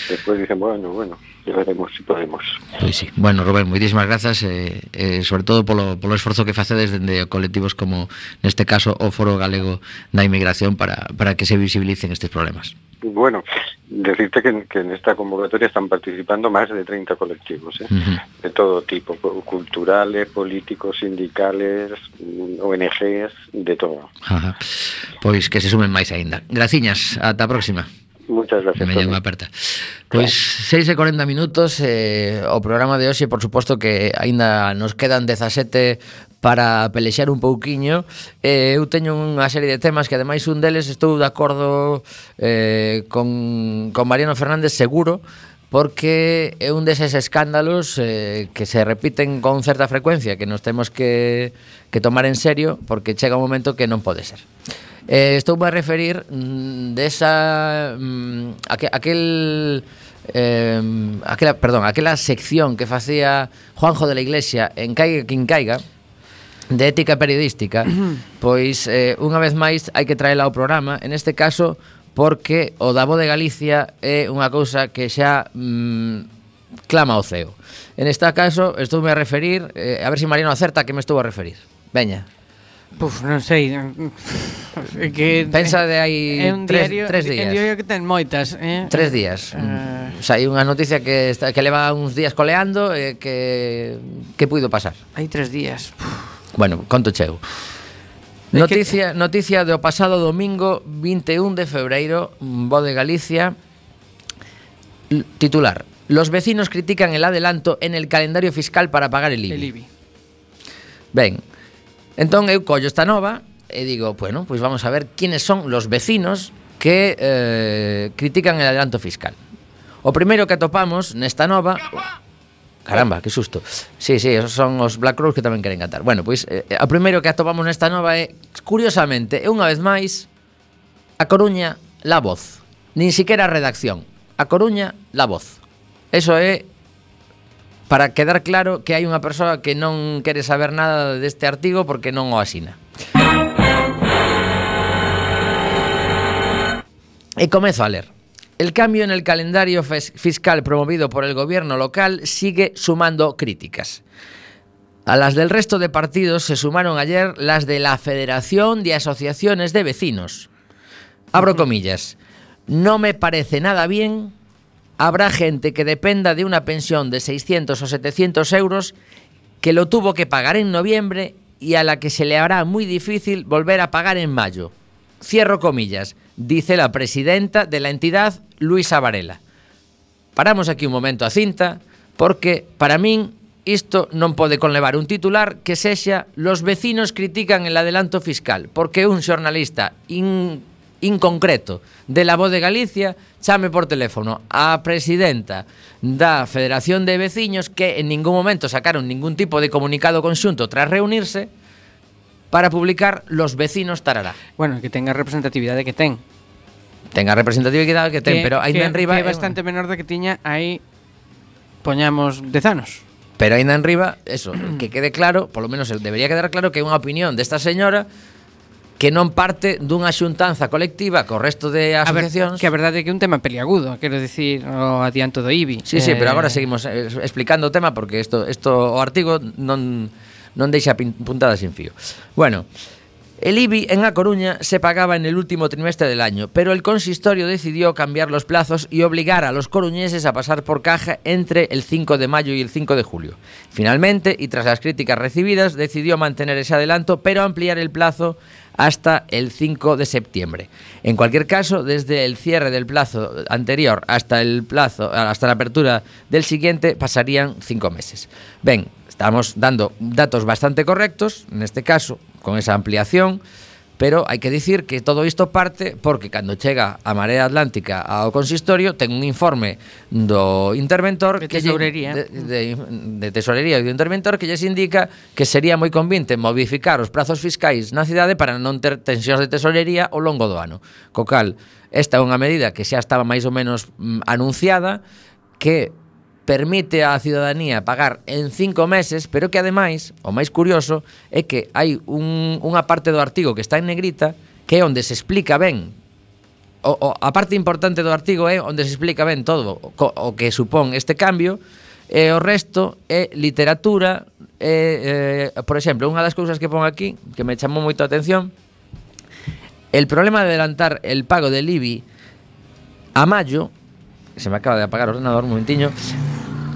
S4: Después dicen, bueno, bueno, e veremos se si podemos.
S1: Pois sí. Bueno, Rubén, moitísimas grazas eh, eh, sobre todo polo, polo esforzo que facedes dende colectivos como neste caso o Foro Galego da Inmigración para, para que se visibilicen estes problemas.
S4: Bueno, decirte que, que en esta convocatoria están participando más de 30 colectivos, ¿eh?
S1: uh -huh.
S4: de todo tipo, culturales, políticos, sindicales, mm, ONGs, de todo.
S1: Ajá. Pois que se sumen máis aínda. Graciñas, ata a próxima.
S4: Muchas gracias.
S1: Me llamo aperta. Pois pues, 6 e 40 minutos eh, o programa de hoxe, por suposto que aínda nos quedan 17 para pelexar un pouquiño. Eh, eu teño unha serie de temas que ademais un deles estou de acordo eh, con, con Mariano Fernández seguro, porque é un deses escándalos eh, que se repiten con certa frecuencia, que nos temos que, que tomar en serio, porque chega un momento que non pode ser. Eh, estou a referir mm, desa mm, aquel, aquel eh, aquela, perdón, aquela sección que facía Juanjo de la Iglesia en Caiga quien caiga de ética periodística, pois eh, unha vez máis hai que traela ao programa, en este caso porque o Davo de Galicia é unha cousa que xa mm, clama ao ceo. En este caso, estou a referir, eh, a ver se si Mariano acerta que me estou a referir. Veña.
S3: Puf, non sei. Que
S1: Pensa de hai
S3: é un
S1: tres,
S3: diario,
S1: tres días
S3: É un diario que ten moitas eh?
S1: Tres días. Uh... hai unha noticia que está, que leva uns días coleando e eh, que, que puido pasar.
S3: Hai tres días. Puf.
S1: Bueno, conto cheu Noticia,
S3: que...
S1: noticia do pasado domingo 21 de febreiro Voz de Galicia Titular. Los vecinos critican el adelanto en el calendario fiscal para pagar el IBI,
S3: el IBI.
S1: Ben, Entón eu collo esta nova e digo, bueno, pois vamos a ver quiénes son los vecinos que eh, critican el adelanto fiscal. O primeiro que atopamos nesta nova... Caramba, que susto. Sí, sí, esos son os Black Crowes que tamén queren cantar. Bueno, pois eh, o primeiro que atopamos nesta nova é, curiosamente, é unha vez máis, a Coruña, la voz. Nin siquiera a redacción. A Coruña, la voz. Eso é para quedar claro que hai unha persoa que non quere saber nada deste artigo porque non o asina. E comezo a leer. El cambio en el calendario fiscal promovido por el gobierno local sigue sumando críticas. A las del resto de partidos se sumaron ayer las de la Federación de Asociaciones de Vecinos. Abro comillas. No me parece nada bien. Habrá gente que dependa de una pensión de 600 o 700 euros que lo tuvo que pagar en noviembre y a la que se le hará muy difícil volver a pagar en mayo. Cierro comillas, dice la presidenta de la entidad, Luisa Varela. Paramos aquí un momento a cinta porque para min isto non pode conlevar un titular que sexa los vecinos critican el adelanto fiscal porque un xornalista in, inconcreto de la voz de Galicia chame por teléfono a presidenta da Federación de Veciños que en ningún momento sacaron ningún tipo de comunicado conxunto tras reunirse para publicar los vecinos tarará.
S3: Bueno, que tenga representatividade que ten.
S1: Tenga representatividade que ten, pero aí
S3: que,
S1: en riba
S3: que é bastante menor do que tiña aí poñamos 10 anos.
S1: Pero aínda en riba, eso, que quede claro, polo menos debería quedar claro que é unha opinión desta señora que non parte dunha xuntanza colectiva co resto de asociacións.
S3: A ver, que a verdade é que é un tema peliagudo, quero dicir, o adianto do IBI.
S1: Sí, eh... sí, pero
S3: eh,
S1: agora seguimos eh, explicando o tema porque isto isto o artigo non non deixa puntada sin fío. Bueno, El IBI en A Coruña se pagaba en el último trimestre del año, pero el consistorio decidió cambiar los plazos y obligar a los coruñeses a pasar por caja entre el 5 de mayo y el 5 de julio. Finalmente, y tras las críticas recibidas, decidió mantener ese adelanto, pero ampliar el plazo hasta el 5 de septiembre. En cualquier caso, desde el cierre del plazo anterior hasta el plazo hasta la apertura del siguiente pasarían cinco meses. Ven, estamos dando datos bastante correctos, en este caso, con esa ampliación, Pero hai que dicir que todo isto parte porque cando chega a Marea Atlántica ao consistorio ten un informe do interventor
S3: de
S1: que
S3: tesourería.
S1: Lle, de, de, de tesorería e do interventor que lles indica que sería moi convinte modificar os prazos fiscais na cidade para non ter tensións de tesorería ao longo do ano. Co cal, esta é unha medida que xa estaba máis ou menos mm, anunciada que permite á ciudadanía pagar en cinco meses, pero que ademais, o máis curioso, é que hai un, unha parte do artigo que está en negrita que é onde se explica ben. O, o, a parte importante do artigo é onde se explica ben todo o, o que supón este cambio e o resto é literatura e, e, por exemplo, unha das cousas que pon aquí que me chamou moito a atención el problema de adelantar el pago del IBI a mayo se me acaba de apagar o ordenador un momentiño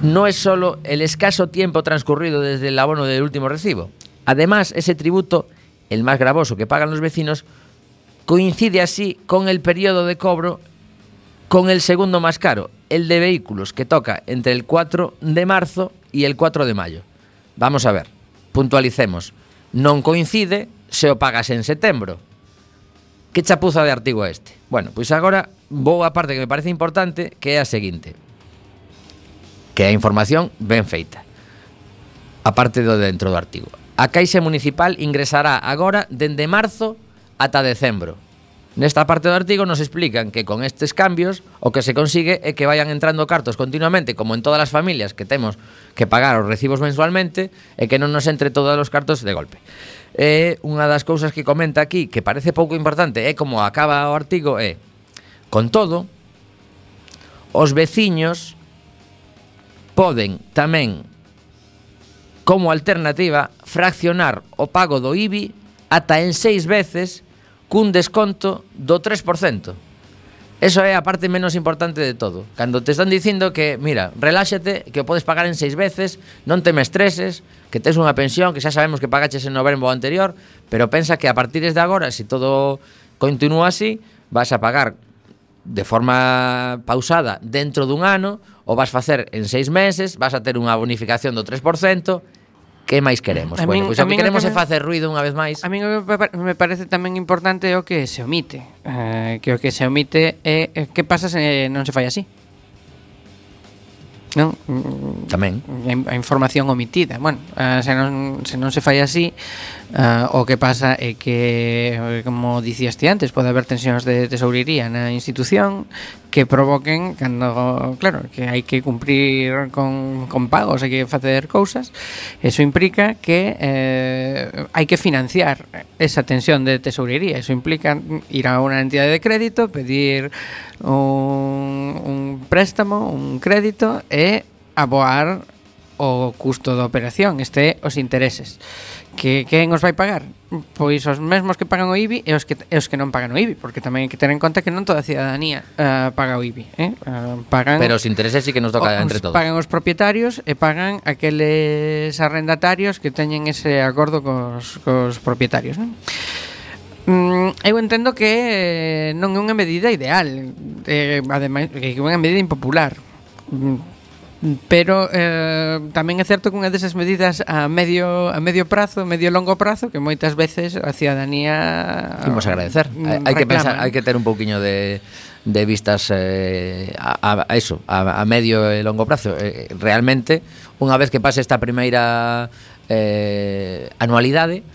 S1: no es solo el escaso tiempo transcurrido desde el abono del último recibo. Además, ese tributo, el más gravoso que pagan los vecinos, coincide así con el periodo de cobro con el segundo más caro, el de vehículos, que toca entre el 4 de marzo y el 4 de mayo. Vamos a ver, puntualicemos. Non coincide se o pagas en setembro. Que chapuza de artigo este? Bueno, pois agora vou a parte que me parece importante, que é a seguinte. que é a información ben feita. A parte do dentro do artigo. A Caixa Municipal ingresará agora dende marzo ata decembro. Nesta parte do artigo nos explican que con estes cambios o que se consigue é que vayan entrando cartos continuamente, como en todas as familias que temos que pagar os recibos mensualmente, e que non nos entre todos os cartos de golpe. E unha das cousas que comenta aquí, que parece pouco importante, é como acaba o artigo, é Con todo, os veciños Poden tamén, como alternativa, fraccionar o pago do IBI ata en seis veces cun desconto do 3%. Eso é a parte menos importante de todo. Cando te están dicindo que, mira, reláxate, que o podes pagar en seis veces, non te me estreses, que tes unha pensión, que xa sabemos que pagaches en novembro anterior, pero pensa que a partir de agora, se si todo continúa así, vas a pagar de forma pausada dentro dun ano, o vas facer en seis meses, vas a ter unha bonificación do 3%, que máis queremos?
S3: A min, bueno,
S1: pois
S3: a,
S1: a
S3: min queremos que
S1: é facer ruido unha vez máis.
S3: A mí me parece tamén importante o que se omite. Eh, que o que se omite é eh, que pasa se non se fai así. Non? Mm,
S1: tamén.
S3: Mm, a información omitida. Bueno, eh, se non, se non se fai así, Uh, o que pasa é que, eh, como dicías ti antes, pode haber tensións de tesourería na institución que provoquen cando, claro, que hai que cumprir con, con pagos, hai que facer cousas. Eso implica que eh, hai que financiar esa tensión de tesourería. Eso implica ir a unha entidade de crédito, pedir un, un préstamo, un crédito e aboar o custo da operación, este é os intereses que quen os vai pagar? Pois os mesmos que pagan o IBI e os que, e os que non pagan o IBI, porque tamén hai que ter en conta que non toda a cidadanía uh, paga o IBI. Eh? Uh, pagan
S1: Pero os intereses sí que nos toca
S3: os,
S1: entre todos.
S3: Pagan os propietarios e pagan aqueles arrendatarios que teñen ese acordo cos, cos propietarios. Non? Mm, eu entendo que eh, non é unha medida ideal, eh, ademais, que é unha medida impopular mm, pero eh, tamén é certo que unha desas medidas a medio a medio prazo, medio longo prazo que moitas veces a ciudadanía
S1: Imos agradecer.
S3: Mm,
S1: hai, hai que pensar, hai que ter un pouquiño de de vistas eh, a, a eso, a, a medio e longo prazo. Eh, realmente, unha vez que pase esta primeira eh, anualidade,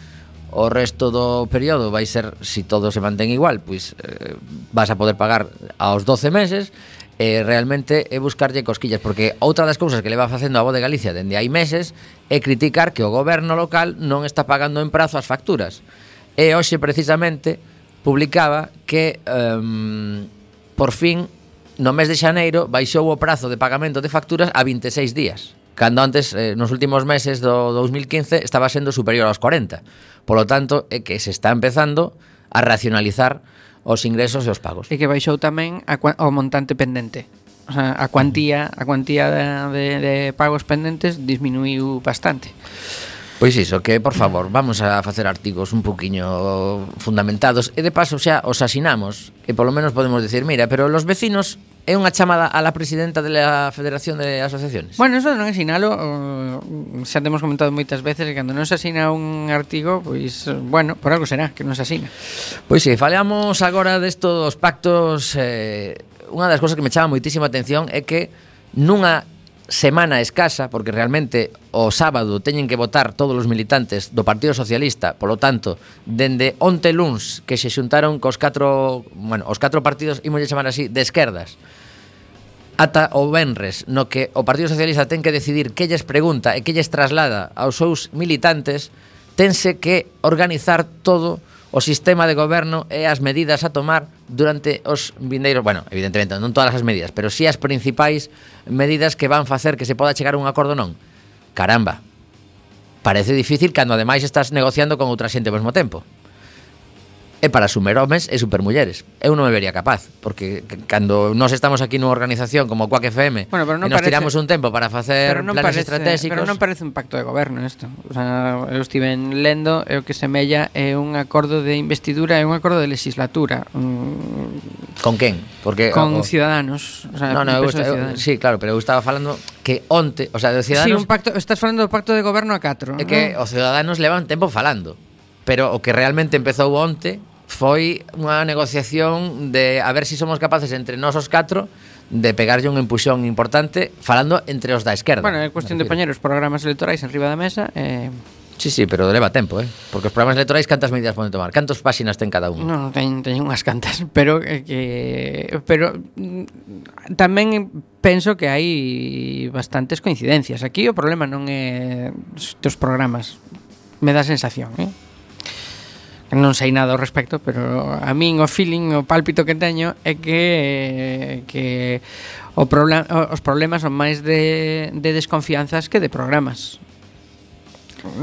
S1: o resto do período vai ser, se si todo se mantén igual, pois eh, vas a poder pagar aos 12 meses eh, realmente é buscarlle cosquillas, porque outra das cousas que leva facendo a Voz de Galicia dende hai meses é criticar que o goberno local non está pagando en prazo as facturas. E hoxe precisamente publicaba que um, por fin no mes de xaneiro baixou o prazo de pagamento de facturas a 26 días cando antes, eh, nos últimos meses do 2015, estaba sendo superior aos 40. Por lo tanto, é que se está empezando a racionalizar os ingresos e os pagos.
S3: E que baixou tamén a, o montante pendente. O sea, a cuantía, a cuantía de, de, de pagos pendentes disminuiu bastante.
S1: Pois iso, que por favor, vamos a facer artigos un poquinho fundamentados e de paso xa os asinamos, que polo menos podemos decir, mira, pero los vecinos é unha chamada a la presidenta da Federación de Asociaciones?
S3: Bueno, eso non é sinalo, xa temos comentado moitas veces que cando non se asina un artigo, pois, bueno, por algo será que non se asina.
S1: Pois si, sí, falamos agora destos pactos, eh, unha das cousas que me chama moitísima atención é que nunha semana escasa, porque realmente o sábado teñen que votar todos os militantes do Partido Socialista, polo tanto, dende onte luns que se xuntaron cos catro, bueno, os catro partidos, imos chamar así, de esquerdas, ata o Benres, no que o Partido Socialista ten que decidir que lles pregunta e que lles traslada aos seus militantes, tense que organizar todo o sistema de goberno e as medidas a tomar durante os vindeiros, bueno, evidentemente non todas as medidas, pero si sí as principais medidas que van facer que se poda chegar a un acordo non. Caramba. Parece difícil cando ademais estás negociando con outra xente ao mesmo tempo é para superhomes e supermulleres. Eu non me vería capaz, porque cando nós estamos aquí nunha organización como Quack FM
S3: bueno, pero non
S1: e nos
S3: parece,
S1: tiramos un tempo para facer
S3: pero non
S1: planes
S3: parece,
S1: estratégicos...
S3: Pero non parece un pacto de goberno isto. O sea, eu estive lendo e o que semella é un acordo de investidura e un acordo de legislatura. Mm,
S1: con quen? Porque,
S3: con
S1: o,
S3: Ciudadanos. O sea,
S1: no, no, eu, eu,
S3: ciudadanos.
S1: sí, claro, pero eu estaba falando que onte... O sea, de Ciudadanos...
S3: Sí, un pacto, estás falando do pacto de goberno a 4.
S1: É ¿no? que os Ciudadanos levan tempo falando pero o que realmente empezou onte foi unha negociación de a ver se si somos capaces entre nós os catro de pegarlle un empuxón importante falando entre os da esquerda.
S3: Bueno, é cuestión de poñer os programas electorais en riba da mesa eh...
S1: Sí, sí, pero leva tempo, eh? Porque os programas electorais cantas medidas poden tomar? Cantos páxinas ten cada un?
S3: Non, no, ten, ten unhas cantas, pero eh, que pero mm, tamén penso que hai bastantes coincidencias. Aquí o problema non é dos programas. Me dá sensación, eh? non sei nada ao respecto, pero a min o feeling, o pálpito que teño é que que o problema os problemas son máis de, de desconfianzas que de programas.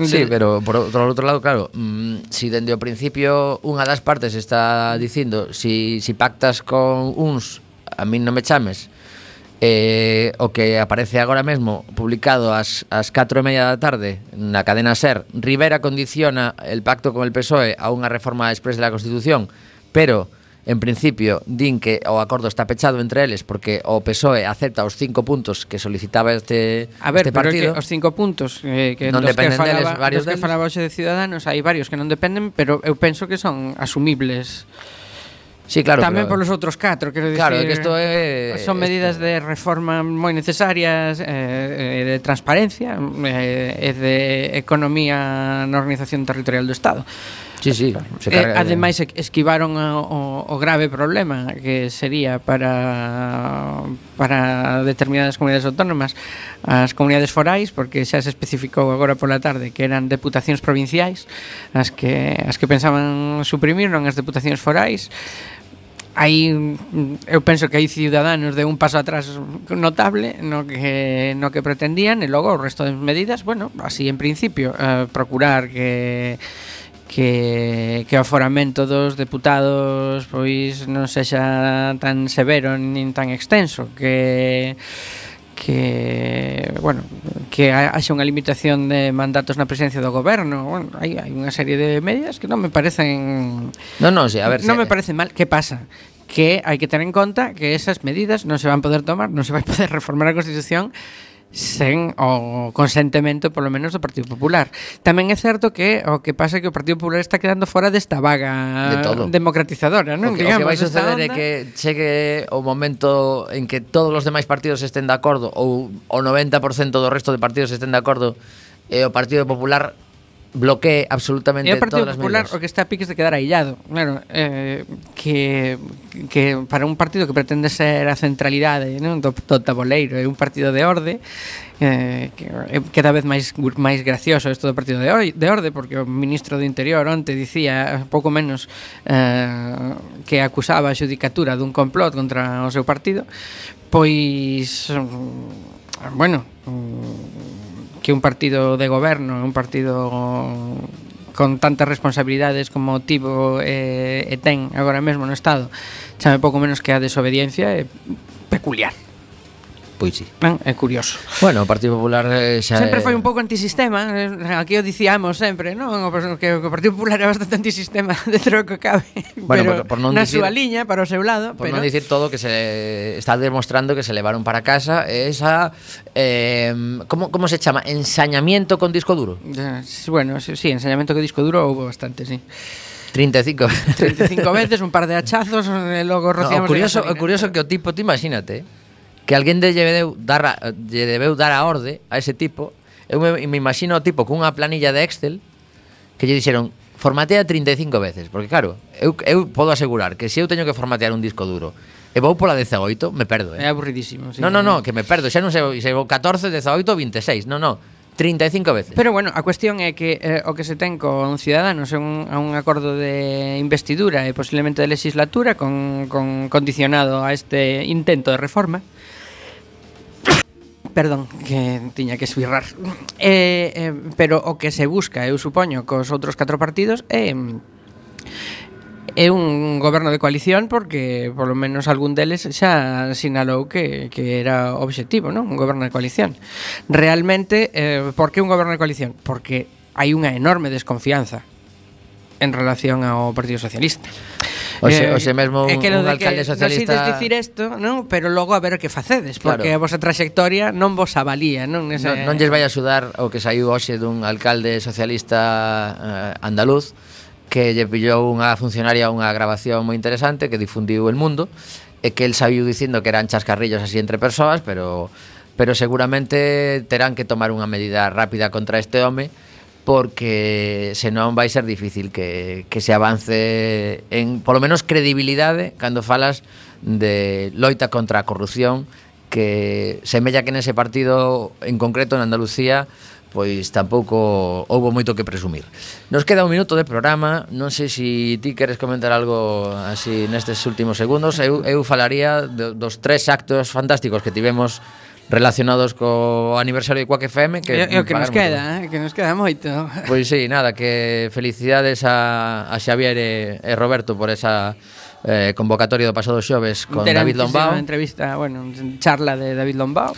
S1: Sí, pero por outro, por outro lado, claro, mm, si dende o principio unha das partes está dicindo si, si pactas con uns, a min non me chames, Eh, o que aparece agora mesmo publicado ás, ás 4 e media da tarde na cadena SER Rivera condiciona el pacto con el PSOE a unha reforma express de la Constitución pero en principio din que o acordo está pechado entre eles porque o PSOE acepta os cinco puntos que solicitaba este,
S3: a ver,
S1: este partido.
S3: Pero que os cinco puntos eh, que
S1: non
S3: dos
S1: dependen que
S3: falaba, deles,
S1: varios
S3: dos que falaba hoxe de Ciudadanos hai varios que non dependen pero eu penso que son asumibles
S1: Sí, claro.
S3: Tamén
S1: pero,
S3: polos outros catro, quero dicir.
S1: Claro, que isto é
S3: son medidas esto... de reforma moi necesarias eh, eh, de transparencia eh, e de economía na organización territorial do Estado.
S1: Sí, sí, se
S3: eh,
S1: carga, eh,
S3: ademais esquivaron o, o grave problema que sería para para determinadas comunidades autónomas as comunidades forais porque xa se especificou agora pola tarde que eran deputacións provinciais as que as que pensaban suprimir non as deputacións forais aí mm, eu penso que aí Ciudadanos de un paso atrás notable no que no que pretendían e logo o resto de medidas, bueno, así en principio, eh, procurar que que, que o aforamento dos deputados pois non sexa tan severo nin tan extenso que que, bueno, que haxa unha limitación de mandatos na presencia do goberno. Bueno, hai, hai unha serie de medidas que non me parecen
S1: No, non, sí, a ver.
S3: Non
S1: sí.
S3: me parece mal, que pasa? que hai que ter en conta que esas medidas non se van poder tomar, non se vai poder reformar a Constitución sen o consentemento polo menos do Partido Popular. Tamén é certo que o que pasa é que o Partido Popular está quedando fora desta vaga
S1: de todo.
S3: democratizadora, non?
S1: O que, Digamos, o que vai suceder é que chegue o momento en que todos os demais partidos estén de acordo ou o 90% do resto de partidos estén de acordo e o Partido Popular bloquee absolutamente
S3: e o Partido
S1: todas
S3: Popular,
S1: medidas.
S3: o que está a piques de quedar aillado. Claro, eh, que, que para un partido que pretende ser a centralidade non? Do, do taboleiro, é un partido de orde, eh, que é cada vez máis máis gracioso isto do partido de, or, de orde, porque o ministro do Interior onte dicía pouco menos eh, que acusaba a xudicatura dun complot contra o seu partido, pois... Mm, bueno, mm, que un partido de goberno, un partido con tantas responsabilidades como tivo eh, e ten agora mesmo no Estado, chame pouco menos que a desobediencia é peculiar.
S1: Pois sí.
S3: Ah, é curioso.
S1: Bueno, o Partido Popular eh, xa
S3: Sempre
S1: é...
S3: foi un pouco antisistema, eh, aquí o dicíamos sempre, non? O que o Partido Popular é bastante antisistema dentro do que cabe.
S1: Bueno,
S3: pero
S1: por, por non
S3: na
S1: dicir,
S3: súa liña para o seu lado,
S1: por
S3: pero
S1: non dicir todo que se está demostrando que se levaron para casa esa eh como como se chama? Ensañamiento con disco duro.
S3: Eh, bueno, sí, sí, ensañamiento con disco duro houve bastante, sí.
S1: 35
S3: 35 veces, un par de hachazos, e logo rociamos.
S1: No, o curioso, o curioso que o tipo, te imagínate, que alguén de lle debeu dar a, lle debeu dar a orde a ese tipo. Eu me, me imagino o tipo cunha planilla de Excel que lle dixeron formatea 35 veces, porque claro, eu, eu podo asegurar que se eu teño que formatear un disco duro e vou pola 18, me perdo, eh.
S3: É aburridísimo, sí.
S1: No, no, no, que me perdo, xa non sei se vou 14, 18, 26, no, no. 35 veces.
S3: Pero bueno, a cuestión é que eh, o que se ten con Ciudadanos é un, un acordo de investidura e posiblemente de legislatura con, con condicionado a este intento de reforma. Uh Perdón, que tiña que esbirrar. Eh, eh, pero o que se busca, eu supoño, cos outros catro partidos é eh, é un goberno de coalición porque por lo menos algún deles xa sinalou que, que era obxectivo, non? Un goberno de coalición. Realmente, eh, por que un goberno de coalición? Porque hai unha enorme desconfianza en relación ao Partido Socialista.
S1: Oxe, eh, oxe mesmo un,
S3: é que
S1: un
S3: alcalde que
S1: socialista...
S3: Non dicir isto, non? Pero logo a ver o que facedes, porque
S1: claro.
S3: a vosa trayectoria non vos avalía, non? Ese...
S1: Non, non lles vai axudar o que saiu hoxe dun alcalde socialista eh, andaluz que lle pillou unha funcionaria unha grabación moi interesante que difundiu el mundo e que el sabiu dicindo que eran chascarrillos así entre persoas, pero pero seguramente terán que tomar unha medida rápida contra este home porque senón vai ser difícil que, que se avance en polo menos credibilidade cando falas de loita contra a corrupción que semella que nese partido en concreto en Andalucía pois tampouco houbo moito que presumir. Nos queda un minuto de programa, non sei se ti queres comentar algo así nestes últimos segundos. Eu, eu falaría dos tres actos fantásticos que tivemos relacionados co aniversario de Quack FM que,
S3: o que nos queda, eh, que nos queda moito.
S1: Pois sí, nada, que felicidades a, a Xavier e, e Roberto por esa eh, convocatoria do pasado xoves con David Lombao.
S3: entrevista, bueno, charla de David Lombao.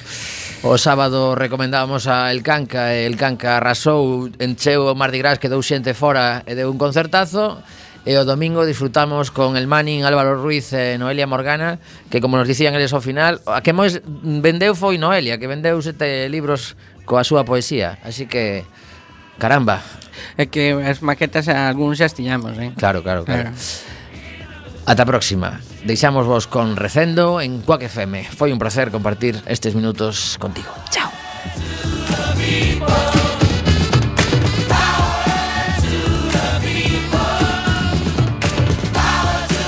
S1: O sábado recomendábamos a El Canca e El Canca arrasou, encheu o Mardi Gras, quedou xente fora e deu un concertazo E o domingo disfrutamos con el Manning, Álvaro Ruiz e Noelia Morgana, que como nos dicían eles ao final, a que máis vendeu foi Noelia, que vendeu sete libros coa súa poesía. Así que, caramba.
S3: É que as maquetas algúns xa estiñamos, eh?
S1: Claro, claro, claro.
S3: claro.
S1: Ata a próxima. Deixamos vos con Recendo en Quack FM. Foi un placer compartir estes minutos contigo. Chao.